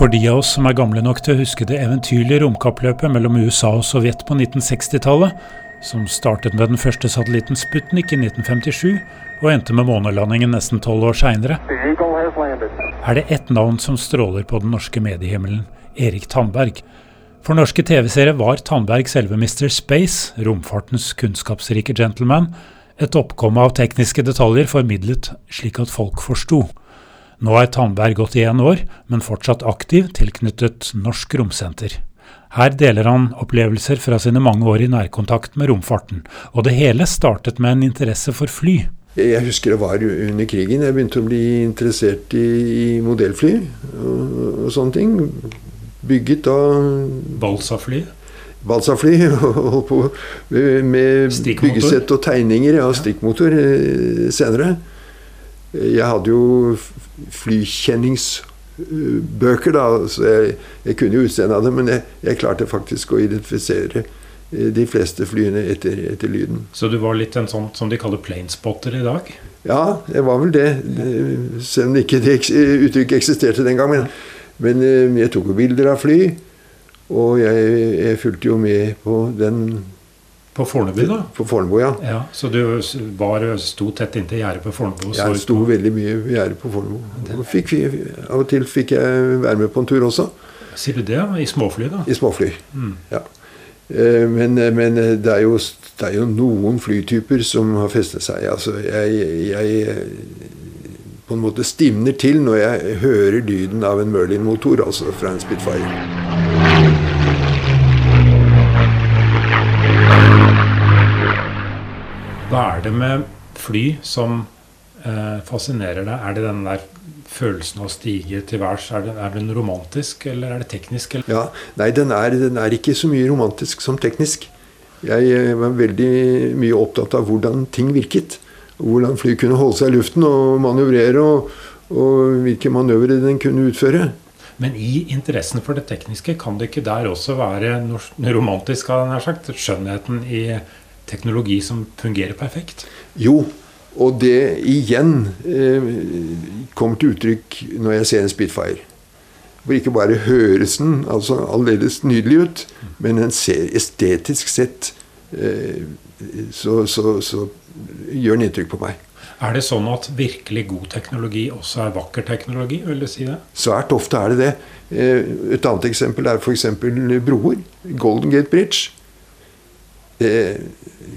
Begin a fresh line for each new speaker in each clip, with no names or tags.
For de av oss som er gamle nok til å huske det eventyrlige romkappløpet mellom USA og Sovjet på 1960-tallet, som startet med den første satellitten Sputnik i 1957 og endte med månelandingen nesten tolv år seinere, er det ett navn som stråler på den norske mediehimmelen Erik Tandberg. For norske TV-seere var Tandberg selve Mr. Space, romfartens kunnskapsrike gentleman, et oppkomme av tekniske detaljer formidlet slik at folk forsto. Nå er Tandberg 81 år, men fortsatt aktiv tilknyttet Norsk Romsenter. Her deler han opplevelser fra sine mange år i nærkontakt med romfarten, og det hele startet med en interesse for fly.
Jeg husker det var under krigen. Jeg begynte å bli interessert i, i modellfly og, og, sånne ting. Bygget av
Balsa-fly?
Balsa-fly. Med byggesett og tegninger ja, stikkmotor eh, senere. Jeg hadde jo flykjenningsbøker, da. Så jeg, jeg kunne jo utseendet av det, men jeg, jeg, klarte faktisk å identifisere eh, de fleste flyene etter, etter, lyden.
Så du var litt en sånn som de kaller planespotter i dag?
Ja, jeg var vel det. Selv om ikke det uttrykket eksisterte den gang. Men, men eh, jeg tok jo bilder av fly. Og jeg, jeg fulgte jo med på den
på Fornebu, da?
På Fornebu, ja.
ja. Så du var, sto tett inntil gjerdet på Fornebu?
Jeg sto på... veldig mye ved gjerdet på Fornebu. Fikk, av og til fikk jeg være med på en tur også.
Sier du det? I småfly, da?
I småfly, mm. ja. Eh, men, men det, er jo, det, er jo, noen flytyper som har festet seg. Altså, jeg, jeg på en måte stivner til når jeg hører lyden av en Merlin-motor, altså fra en Spitfire.
Hva er det med fly som eh, fascinerer deg? Er det den der følelsen av å stige til værs? Er, er, den romantisk, eller er det teknisk? Eller?
Ja, Nei, den er, den er, ikke så mye romantisk som teknisk. Jeg eh, var veldig mye opptatt av hvordan ting virket. Hvordan fly kunne holde seg i luften og manøvrere, og, og hvilke manøvre den kunne utføre.
Men i interessen for det tekniske, kan det ikke der også være romantisk, har jeg sagt? Skjønnheten i teknologi som fungerer perfekt?
Jo, og det igjen eh, kommer til uttrykk når jeg ser en Spitfire. Hvor ikke bare høres den altså aldeles nydelig ut, men den ser estetisk sett eh, så, så, så gjør den inntrykk på meg.
Er det sånn at virkelig god teknologi også er vakker teknologi? vil du si det?
Svært ofte er det det. Eh, et annet eksempel er f.eks. broer. Golden Gate Bridge det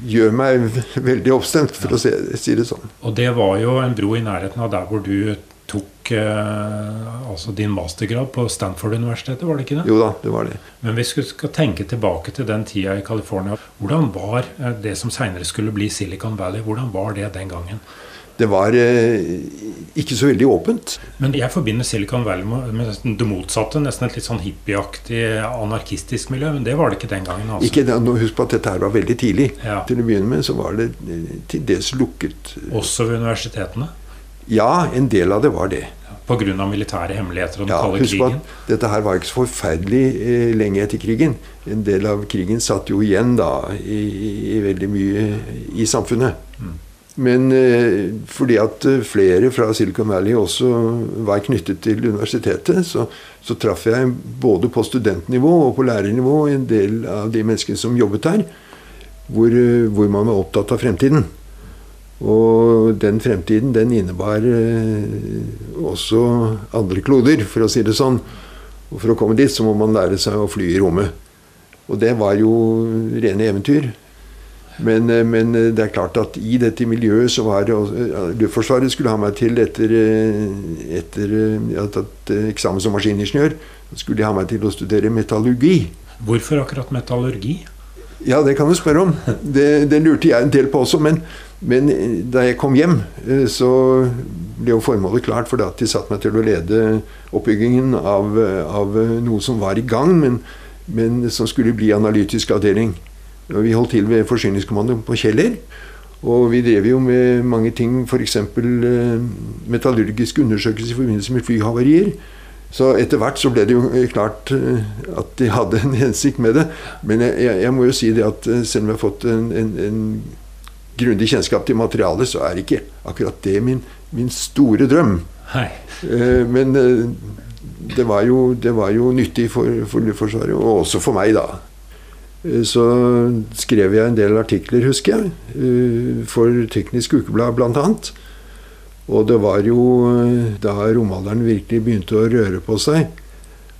gjør meg veldig oppstemt, for ja. å si det sånn.
Og det var jo en bro i nærheten av der hvor du tok eh, altså din mastergrad på Stanford-universitetet, var det ikke det?
Jo da, det var det.
Men hvis vi skal tenke tilbake til den tida i California, hvordan var eh, det som seinere skulle bli Silicon Valley, hvordan var det den gangen?
Det var eh, ikke så veldig åpent.
Men jeg forbinder Silicon Valley med, det motsatte. Nesten et litt sånn hippieaktig, anarkistisk miljø. Men det var det ikke den gangen. Altså.
Ikke, husk på at dette her var veldig tidlig. Ja. Til å begynne med så var det eh, til dels lukket.
Også ved universitetene?
Ja, en del av det var det.
Pga. militære hemmeligheter og den
ja,
kalde
husk krigen? At dette her var ikke så forferdelig eh, lenge etter krigen. En del av krigen satt jo igjen da i, i veldig mye i samfunnet. Mm. Men eh, fordi at eh, flere fra Silicon Valley også var knyttet til universitetet, så, så traff jeg både på studentnivå og på lærernivå en del av de menneskene som jobbet der, hvor, eh, hvor man var opptatt av fremtiden. Og den fremtiden den innebar også andre kloder, for å si det sånn. Og for å komme dit så må man lære seg å fly i rommet. Og det var jo rene eventyr. Men, eh, men, eh, det er klart at i dette miljøet så var det Luftforsvaret skulle ha meg til etter, eh, etter jeg hadde tatt eksamen som maskiningeniør. skulle de ha meg til å studere metallurgi.
Hvorfor akkurat metallurgi?
Ja, det kan du spørre om. Det, det lurte jeg en del på også. Men, men, da jeg kom hjem, så ble jo formålet klart. For at de satte meg til å lede oppbyggingen av, av noe som var i gang, men, men som skulle bli analytisk avdeling. Vi holdt til ved Forsyningskommandoen på Kjeller. Og vi drev jo med mange ting, f.eks. Eh, metallurgiske undersøkelser i forbindelse med flyhavarier. Så etter hvert så ble det jo klart eh, at de hadde en hensikt med det. Men jeg, jeg må jo si det at eh, selv om jeg har fått en, en, en grundig kjennskap til materialet, så er ikke akkurat det min, min store drøm.
Hei.
Men det var jo, det var jo nyttig for, for Luftforsvaret, og også for meg, da. Eh, så skrev jeg en del artikler, husker jeg, eh, for Teknisk Ukeblad bl.a. Og det var jo eh, da romalderen virkelig begynte å røre på seg,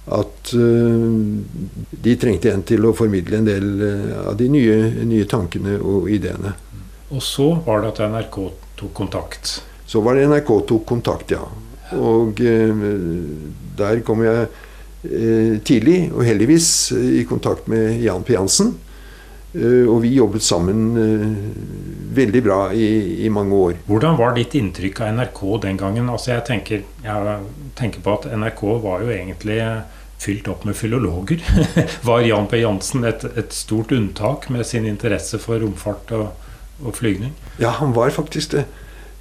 at de trengte en til å formidle en del av de nye, nye tankene og ideene.
Og så var det at NRK tok kontakt?
Så var det NRK tok kontakt, ja. Og der kom jeg tidlig, og heldigvis, eh, i kontakt med Jan P. Jansen. Eh, og vi jobbet sammen veldig bra i, i, mange år.
Hvordan var ditt inntrykk av NRK den gangen? Altså jeg tenker, jeg tenker på at NRK var jo egentlig fylt opp med filologer. var Jan P. Jansen et, et, stort unntak med sin interesse for romfart og, og flygning?
Ja, han var faktisk det.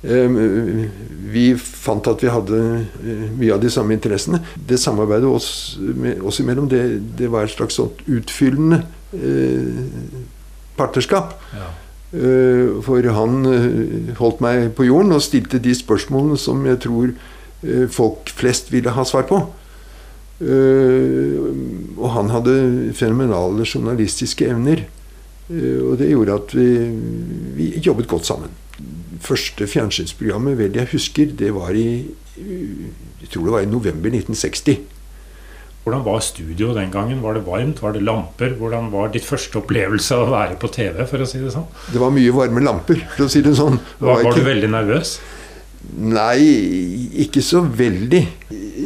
Ehm, vi fant at vi hadde eh, mye av de samme interessene. Det samarbeidet oss, oss imellom, det, det, var et slags sånt utfyllende eh, partnerskap. Ja. Eh, for han holdt meg på jorden og stilte de spørsmålene som jeg tror folk flest ville ha svar på. og han hadde fenomenale journalistiske evner. og det gjorde at vi, vi jobbet godt sammen første fjernsynsprogrammet vel jeg husker, det var i jeg tror det var i november 1960.
Hvordan var studio den gangen? Var det varmt? Var det lamper? Hvordan var ditt første opplevelse av å være på TV? for å si Det sånn?
Det var mye varme lamper, for å si det sånn.
Det var, var, var du veldig nervøs?
Nei, ikke så veldig.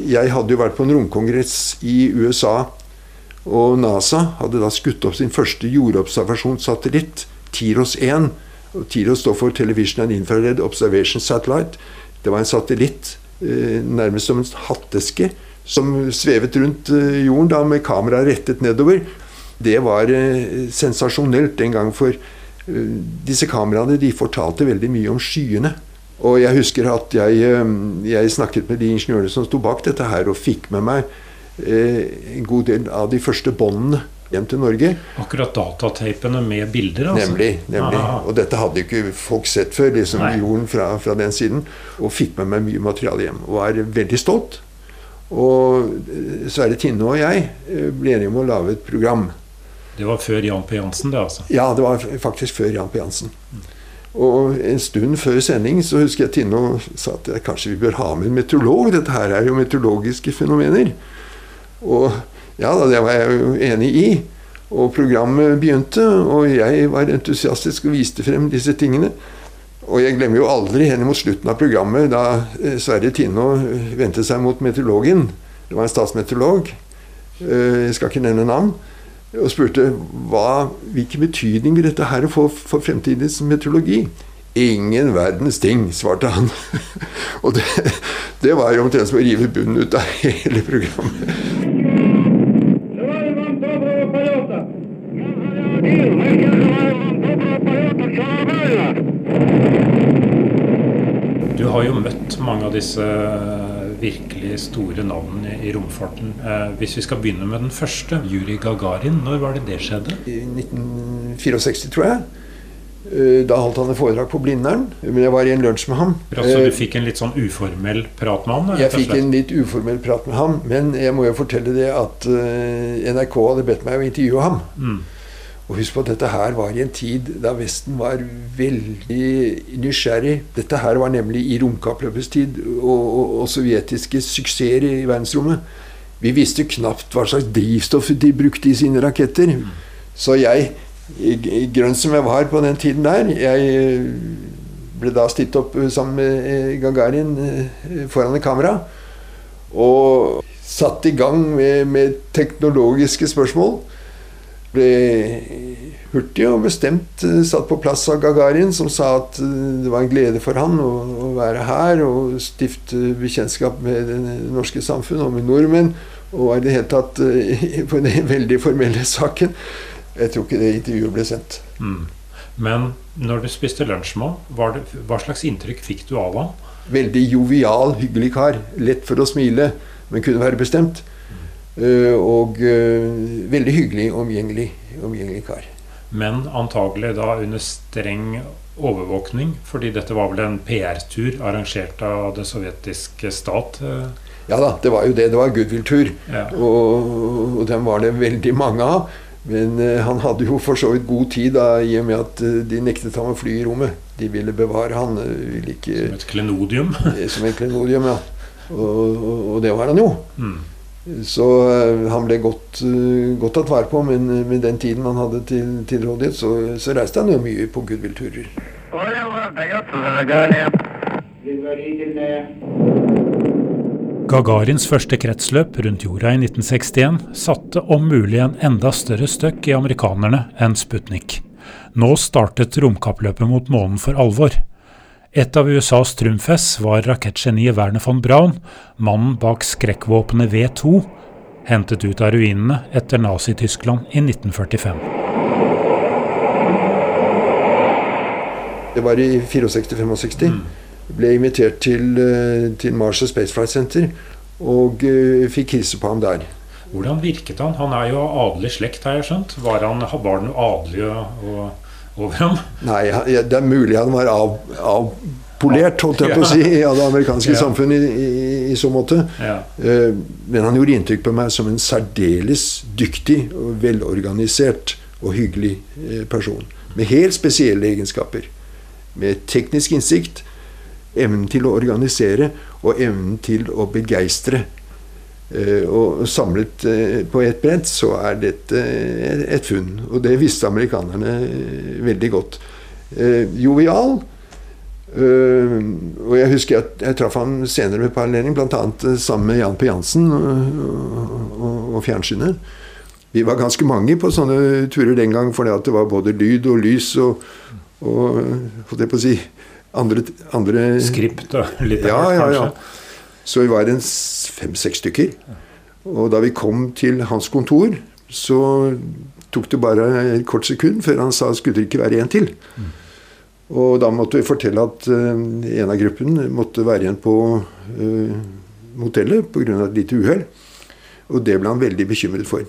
Jeg hadde jo vært på en romkongress i USA, og NASA hadde da skutt opp sin første jordobservasjonssatellitt, Tiros 1 TIRO står for Television and Infrared Observation Satellite. Det var en satellitt eh, nærmest som en hatteske som svevet rundt eh, jorden da med kamera rettet nedover. Det var eh, sensasjonelt den gang, for disse kameraene de fortalte veldig mye om skyene. Og jeg husker at jeg, jeg snakket med de ingeniørene som sto bak dette her, og fikk med meg en god del av de første båndene hjem til Norge.
Akkurat datateipene med bilder?
altså? Nemlig. nemlig. Og dette hadde ikke folk sett før, liksom Nei. jorden fra, fra, den siden. Og fikk med meg mye materiale hjem. Og var veldig stolt. Og eh, Sverre Tinne og jeg eh, ble enige om å lage et program.
Det var før Jan P. Jansen, det altså?
Ja, det var faktisk før Jan P. Jansen. Og en stund før sending så husker jeg Tinno sa at kanskje vi bør ha med en meteorolog. Dette her er jo meteorologiske fenomener. Og ja da, det var jeg jo enig i. Og programmet begynte, og jeg var entusiastisk og viste frem disse tingene. Og jeg glemmer jo aldri henne mot slutten av programmet, da eh, Sverre Tinno eh, vendte seg mot meteorologen. Det var en statsmeteorolog, eh, jeg skal ikke nevne navn, og spurte hva, hvilken betydning vil dette her få for fremtidens meteorologi. Ingen verdens ting, svarte han. og det, det var jo omtrent som å rive bunnen ut av hele programmet.
Du har jo møtt mange av disse eh, virkelig store navnene i romfarten. Eh, hvis vi skal begynne med den første, Juri Gagarin. Når var det det skjedde?
I 1964, tror jeg. Eh, da holdt han et foredrag på Blindern. Men jeg var i en lunsj med ham.
Så du fikk en litt sånn uformell prat med ham?
Jeg fikk en litt uformell prat med ham. Men jeg må jo fortelle det at NRK hadde bedt meg å intervjue ham. Mm. Og husk på at dette her var i en tid da Vesten var veldig nysgjerrig. Dette her var nemlig i romkappløpets tid og, og, og, sovjetiske suksesser i verdensrommet. Vi visste knapt hva slags drivstoff de brukte i sine raketter. Så jeg, grønn som jeg var på den tiden der Jeg ble da stilt opp sammen med eh, Gagarin eh, foran et kamera. Og satt i gang med, med teknologiske spørsmål ble hurtig og bestemt eh, satt på plass av Gagarin, som sa at eh, det var en glede for han å, å være her og stifte bekjentskap med det norske samfunn og med nordmenn. Og i det hele tatt eh, på den veldig formelle saken. Jeg tror ikke det intervjuet ble sendt. Mm.
Men når du spiste lunsj med ham, hva slags inntrykk fikk du av ham?
Veldig jovial, hyggelig kar. Lett for å smile, men kunne være bestemt. Eh, og eh, veldig hyggelig, omgjengelig, omgjengelig kar.
Men antagelig da under streng overvåkning, fordi dette var vel en PR-tur arrangert av det sovjetiske stat? Eh?
Ja da, det var jo det. Det var goodwill-tur.
Ja.
Og, og dem var det veldig mange av. Men han hadde jo for så vidt god tid da, i og med at de nektet ham å fly i rommet. De ville bevare han. ville ikke
Som et klenodium.
Som et klenodium, ja. Og, og, og det var han jo.
Mm.
Så eh, han ble godt, eh, godt tatt vare på, men eh, med den tiden han hadde til, til rådighet, så, så reiste han jo mye på goodwill-turer.
Gagarins første kretsløp rundt jorda i 1961 satte om mulig en enda større støkk i amerikanerne enn Sputnik. Nå startet romkappløpet mot månen for alvor. Et av USAs trumfess var rakettgeniet Werner von Braun, mannen bak skrekkvåpenet V2, hentet ut av ruinene etter Nazi-Tyskland i 1945.
Det var i 64-65. Ble invitert til, eh, til Marshall Space Flight Center og eh, fikk hilse på ham der.
Hvordan virket han? Han er jo av adelig slekt, har jeg skjønt. Var, han, var noe adelig å- over ham?
Nei, det er mulig han var av, avpolert, holdt jeg på å si, av det amerikanske
Ja.
samfunnet i, i, i så måte.
Ja.
Eh, Men han gjorde inntrykk på meg som en særdeles dyktig, og velorganisert og hyggelig eh, person. Med helt spesielle egenskaper. Med teknisk innsikt, evnen til å organisere og evnen til å begeistre. Eh, Og samlet eh, på ett brent, så er dette et- et funn. Og det visste amerikanerne eh, veldig godt. Eh, Jovial. Eh, og jeg husker at jeg traff ham senere ved parallering, bl.a. sammen med Jan P. Jansen og, fjernsynet. Vi var ganske mange på sånne turer den gang, fordi at det var både lyd og lys og, og holdt jeg på å si andre, andre
Skript og litt
ja,
hvert,
kanskje? ja,
ja.
Så vi var en fem-seks stykker. Og da vi kom til hans kontor, så tok det bare et kort sekund før han sa skulle det ikke være en til. Og da måtte vi fortelle at eh, en av gruppen måtte være igjen på uh, motellet pga. et lite uhell. Og det ble han veldig bekymret for.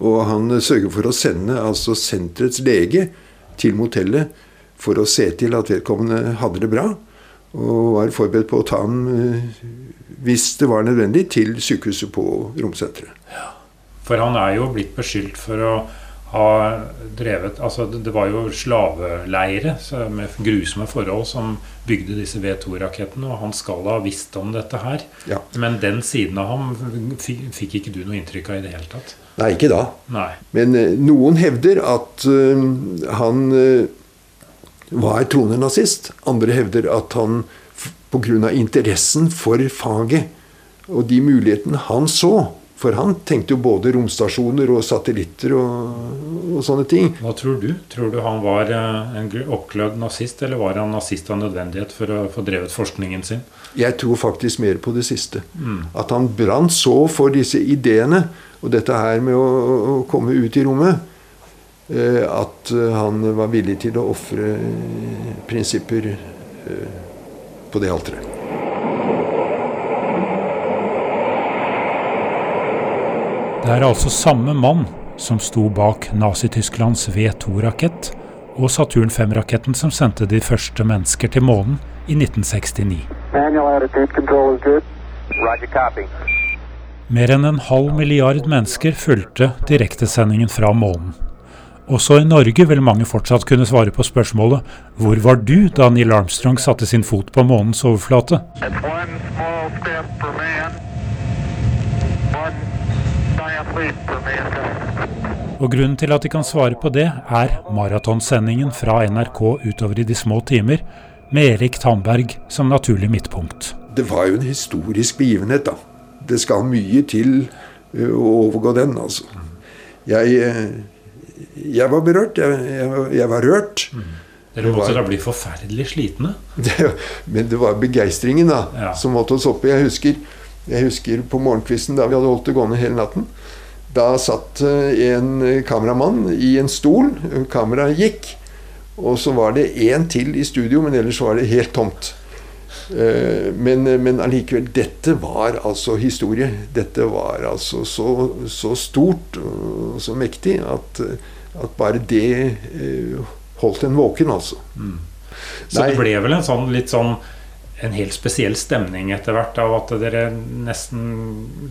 Og han eh, sørget for å sende altså senterets lege til motellet for å se til at vedkommende hadde det bra. Og var forberedt på å ta ham, eh, hvis det var nødvendig, til sykehuset på romsenteret.
For han er jo blitt beskyldt for å ha drevet Altså, det var jo slaveleire med grusomme forhold som bygde disse V2-rakettene, og han skal ha visst om dette her.
Ja.
Men den siden av ham fikk ikke du noe inntrykk av i det hele tatt?
Nei, ikke da.
Nei.
Men eh, noen hevder at eh, han var troende nazist. Andre hevder at han pga. interessen for faget og de mulighetene han så For han tenkte jo både romstasjoner og satellitter og, og sånne ting.
Hva tror du? Tror du han var eh, en gl- oppglødd nazist, eller var han nazist av nødvendighet for å få drevet forskningen sin?
Jeg tror faktisk mer på det siste. At han brant så for disse ideene og dette her med å, å komme ut i rommet, at eh, han var villig til å ofre eh, prinsipper eh, på det alteret.
Det er altså samme mann som sto bak Nazi-Tysklands V2-rakett og Saturn 5-raketten som sendte de første mennesker til månen i 1969.
Manual attitude control is good. Roger, copy.
Mer enn en halv milliard mennesker fulgte direktesendingen fra månen. Også i Norge vil mange fortsatt kunne svare på spørsmålet Hvor var du da Neil Armstrong satte sin fot på månens overflate? Og grunnen til at de kan svare på det, er maratonsendingen fra NRK utover i de små timer, med Erik Tandberg som naturlig midtpunkt.
Det var jo en historisk begivenhet, da. Det skal mye til eh, å overgå den, altså. Jeg, eh, jeg var berørt. Jeg, jeg, var- jeg var rørt.
Dere måtte da bli forferdelig slitne?
Det, men det var begeistringen da,
Ja.
som holdt oss oppe. Jeg husker, jeg husker på morgenkvisten da vi hadde holdt det gående hele natten. Da satt eh, en kameramann i en stol. Kameraet gikk. Og så var det én til i studio, men ellers var det helt tomt. Eh, Men, men allikevel, dette var altså historie. Dette var altså så, så stort og så mektig at, at bare det eh, holdt en våken, altså.
Så
Nei.
det ble vel en sånn litt sånn en helt spesiell stemning etter hvert av at dere nesten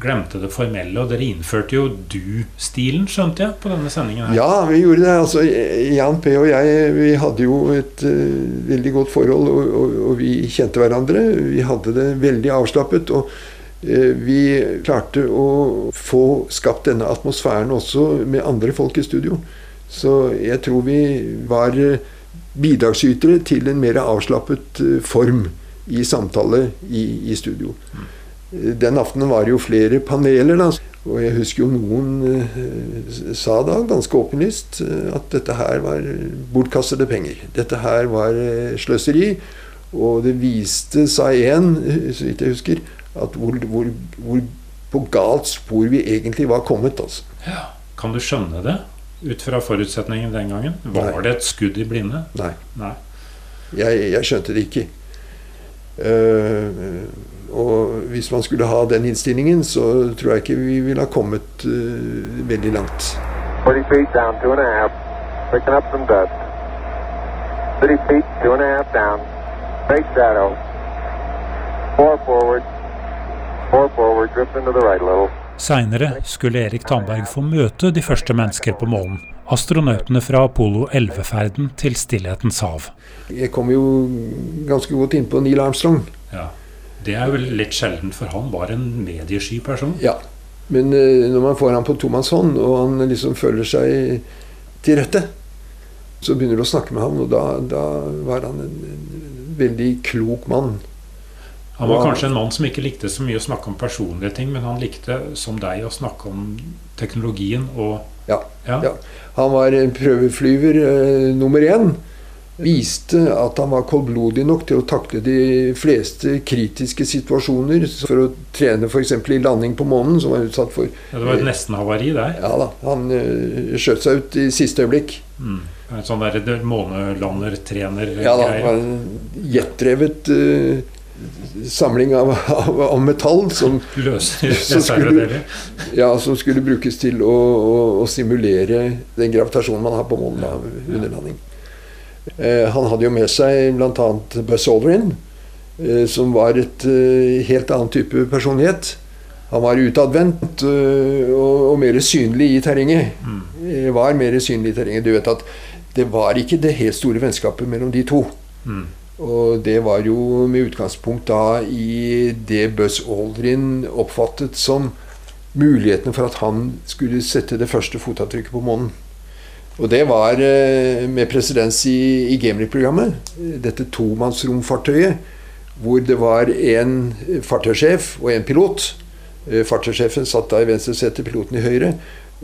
glemte det formelle. Og dere innførte jo du-stilen, skjønte jeg, på denne sendingen her.
Ja, vi gjorde det. Altså, Jan P. og jeg vi hadde jo et uh, veldig godt forhold, og, og, og, vi kjente hverandre. Vi hadde det veldig avslappet. og uh, vi klarte å få skapt denne atmosfæren også med andre folk i studio. Så jeg tror vi var uh, bidragsytere til en mer avslappet form i samtale i, i studio. Den aftenen var det jo flere paneler. da, og jeg husker jo noen eh, sa da ganske åpenlyst eh, at dette her var bortkastede penger. Dette her var eh, sløseri. Og det viste seg igjen, eh, så vidt jeg husker, at hvor, hvor, hvor, på galt spor vi egentlig var kommet. altså.
Ja. Kan du skjønne det ut fra forutsetningen den gangen? Var Nei. det et skudd i blinde?
Nei.
Nei.
Jeg, jeg skjønte det ikke. Uh, og hvis man skulle ha den innstillingen, så tror jeg ikke vi ville ha kommet uh, veldig langt. 30 feet down, two and a half. Picking up some dust. 30 feet, two and a half down. Straight shadow. Four forward. Four forward, drift into the right a little. Seinere skulle Erik Tandberg få møte de første mennesker på månen. Astronautene fra Apollo 11-ferden til Stillhetens hav. Jeg kom jo ganske godt inn på Neil Armstrong.
Ja, Det er vel litt sjelden, for han var en mediesky person?
Ja, men uh, når man får han på tomannshånd, og han liksom føler seg til rette, så begynner du å snakke med ham, og da, da var han en, en veldig klok mann.
Han var kanskje en mann som ikke likte så mye å snakke om personlige ting, men han likte, som deg, å snakke om teknologien og
Ja. ja. ja. Han var prøveflyver eh, nummer én. Viste at han var koldblodig nok til å takle de fleste kritiske situasjoner. For å trene f.eks. i landing på månen, som var utsatt for
ja, Det var et eh, nesten-havari der?
Ja da. Han uh, skjøt seg ut i siste øyeblikk.
Mm. En sånn der månelandertrener-greie?
Ja da. Jetdrevet uh, samling av, av, av, metall som,
som, skulle,
ja, som skulle brukes til å, å, å, simulere den gravitasjonen man har på månen av underlanding. Eh, han hadde jo med seg bl.a. Buzz Aldrin, eh, som var et eh, helt annen type personlighet. Han var utadvendt eh, og, og, mer synlig i terrenget. Mm. Eh, var mer synlig i terrenget. Du vet at det var ikke det helt store vennskapet mellom de to. Mm. Og det var jo med utgangspunkt da i det Buzz Aldrin oppfattet som mulighetene for at han skulle sette det første fotavtrykket på månen. Og det var eh, med presedens i, i Gemini-programmet. Dette tomannsromfartøyet hvor det var en fartøysjef og en pilot. Eh, fartøysjefen satt da i venstre sete, piloten i høyre.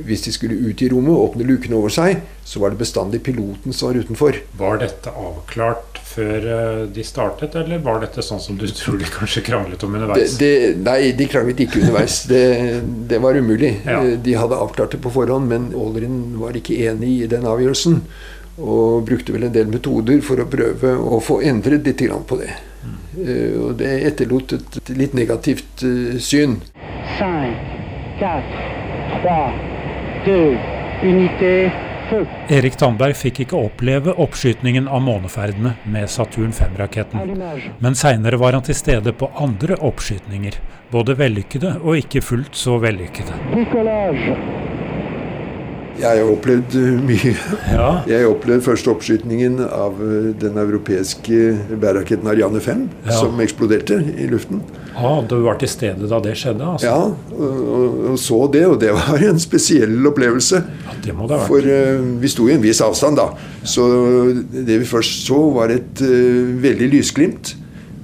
Hvis de skulle ut i rommet og åpne lukene over seg, så var det bestandig piloten som var utenfor.
Var dette avklart før eh, de startet, eller var dette sånn som du tror de kanskje kranglet om underveis?
Det, det, nei, de kranglet ikke underveis. Det, det var umulig. Ja. Eh, de hadde avklart det på forhånd, men Aldrin var ikke enig i den avgjørelsen. Og brukte vel en del metoder for å prøve å få endret litt på det. Mm. Uh, og det etterlot et, et litt negativt uh, syn. Sign. Cat.
Erik Tandberg fikk ikke oppleve oppskytningen av måneferdene med Saturn 5-raketten, men seinere var han til stede på andre oppskytninger, både vellykkede og ikke fullt så vellykkede.
Jeg har opplevd eh, mye. Ja. Jeg opplevde først oppskytningen av eh, den europeiske bærraketten Ariane 5, ja. som eksploderte i luften.
Ah, du var til stede da det skjedde? Altså.
Ja, og, og, så det. Og det var en spesiell opplevelse.
Ja, det må det ha vært.
For uh, vi sto i en viss avstand da. Så det vi først så, var et uh, veldig lysglimt.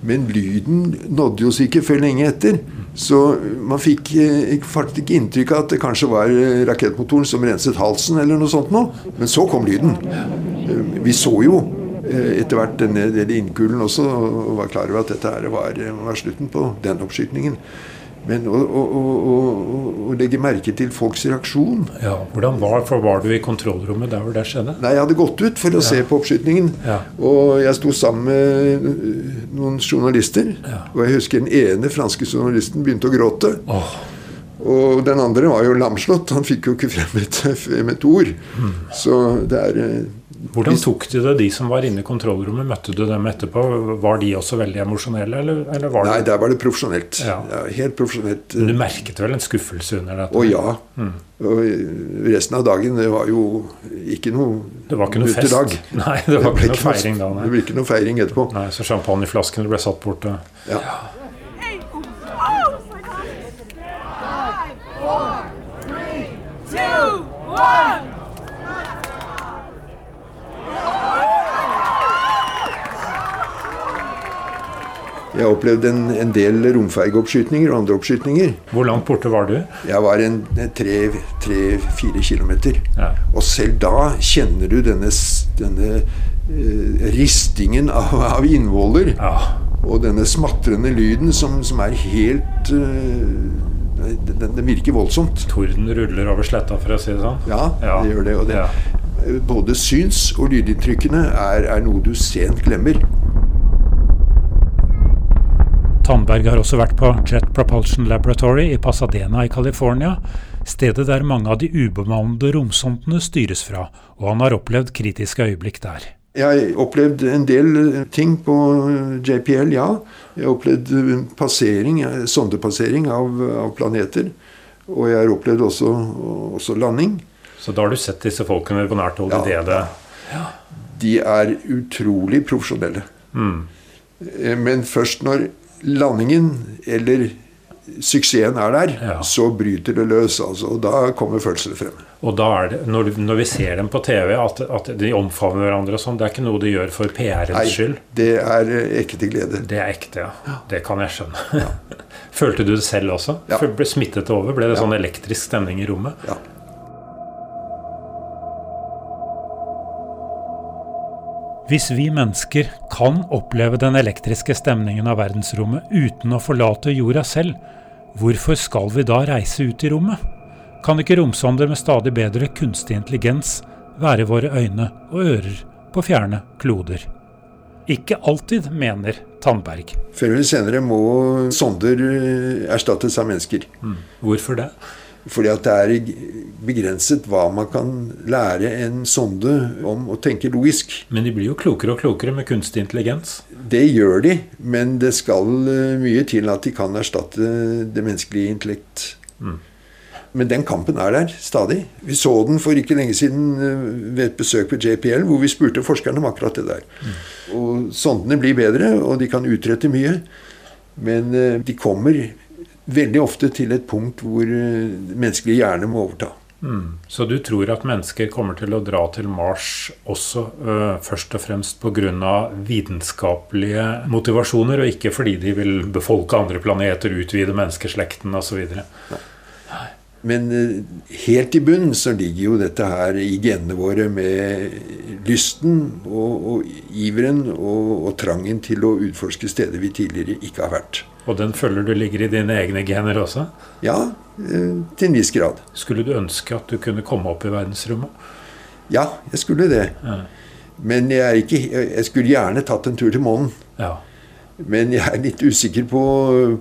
Men lyden nådde oss ikke før lenge etter. Så man fikk eh, faktisk ikke inntrykk av at det kanskje var eh, rakettmotoren som renset halsen, eller noe sånt noe. Men så kom lyden. Eh, vi så jo etter hvert denne, denne innkulen også, og var klar over at dette var, var slutten på den oppskytingen. Men å, å, å, å, legge merke til folks reaksjon
Ja, hvordan var, for var du i kontrollrommet der hvor det skjedde?
Nei, Jeg hadde gått ut for å ja. se på oppskytingen. Ja. Og jeg sto sammen med noen journalister. Ja. Og jeg husker den ene franske journalisten begynte å gråte. Oh. Og den andre var jo lamslått. Han fikk jo ikke frem et, frem et ord. Mm. Så det er,
Hvordan tok de det, de som var inne i kontrollrommet? Møtte du dem etterpå? Var de også veldig emosjonelle, eller, eller var
Nei,
det
der var det profesjonelt.
Ja.
Ja, helt profesjonelt.
Men Du merket vel en skuffelse under dette?
Å ja.
Mm.
Og resten av dagen, det var jo ikke noe
Det var ikke noe fest?
Dag.
Nei, det var
ble
ikke noe feiring da,
Det
nei.
ble ikke noe feiring etterpå.
nei så champagneflaskene ble satt bort. og-
Ja.
two, one.
Jeg opplevde en, en del romfergeoppskytninger og andre oppskytninger.
Hvor langt borte var du?
Jeg var en tre-fire kilometer.
Ja.
Og selv da kjenner du denne, denne eh, ristingen av, av innvoller.
Ja.
Og denne smatrende lyden som, som er helt eh, den, virker voldsomt.
Torden ruller over sletta, for å si det sånn.
Ja,
Ja.
det gjør det. Det
Ja.
både syns- og lydinntrykkene er, er noe du sent glemmer.
Tandberg har også vært på Jet Propulsion Laboratory i Pasadena i California, stedet der mange av de ubemannede romsondene styres fra, og han har opplevd kritiske øyeblikk der.
Jeg har opplevd en del eh, ting på eh, JPL, ja. Jeg har opplevd eh, passering, sondepassering av, av planeter. Og jeg har opplevd også, også landing.
Så da har du sett disse folkene på nært hold
Ja.
det, det
De er utrolig profesjonelle.
mm.
Men først når landingen eller suksessen er der,
Ja.
så bryter det løs. Altså, og da kommer følelsene frem.
Og da er det, når, når vi ser dem på TV, at, at de omfavner hverandre og sånn, det er ikke noe de gjør for PR-ens skyld.
det er ekte ikke til glede.
Det er ekte, ja. Det kan jeg skjønne. Følte du det selv også?
Ja.
Ble smittet over? Ble det
Ja.
sånn elektrisk stemning i rommet?
Ja.
Hvis vi mennesker kan oppleve den elektriske stemningen av verdensrommet uten å forlate jorda selv, hvorfor skal vi da reise ut i rommet? Kan ikke romsonder med stadig bedre kunstig intelligens være våre øyne og ører på fjerne kloder? Ikke alltid, mener Tandberg.
Før eller senere må sonder eh, erstattes av mennesker.
Hvorfor det?
Fordi at det er begrenset hva man kan lære en sonde om å tenke logisk.
Men de blir jo klokere og klokere med kunstig intelligens.
Det gjør de, men det skal eh, mye til at de kan erstatte det menneskelige intellekt. Men den kampen er der stadig. Vi så den for ikke lenge siden eh, ved et besøk på JPL, hvor vi spurte forskerne om akkurat det der. Og sondene blir bedre, og de kan utrette mye. Men eh, de kommer veldig ofte til et punkt hvor eh, menneskelig hjerne må overta.
Mm. Så du tror at mennesker kommer til å dra til Mars også øh, først og fremst pga. vitenskapelige motivasjoner, og ikke fordi de vil befolke andre planeter, utvide menneskeslekten osv.?
Men eh, helt i bunnen så ligger jo dette her i genene våre med lysten og, og iveren og, og trangen til å utforske steder vi tidligere ikke har vært.
Og den føler du ligger i dine egne gener også?
Ja, eh, til en viss grad.
Skulle du ønske at du kunne komme opp i verdensrommet?
Ja, jeg skulle det.
Ja.
Men jeg, ikke, jeg skulle gjerne tatt en tur til månen.
ja.
Men jeg er litt usikker på,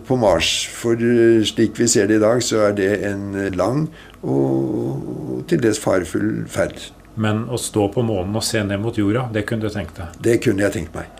på Mars. For eh, slik vi ser det i dag, så er det en lang og, og til dels farefull ferd.
Men å stå på månen og se ned mot jorda, det kunne du tenkt deg?
Det kunne jeg tenkt meg.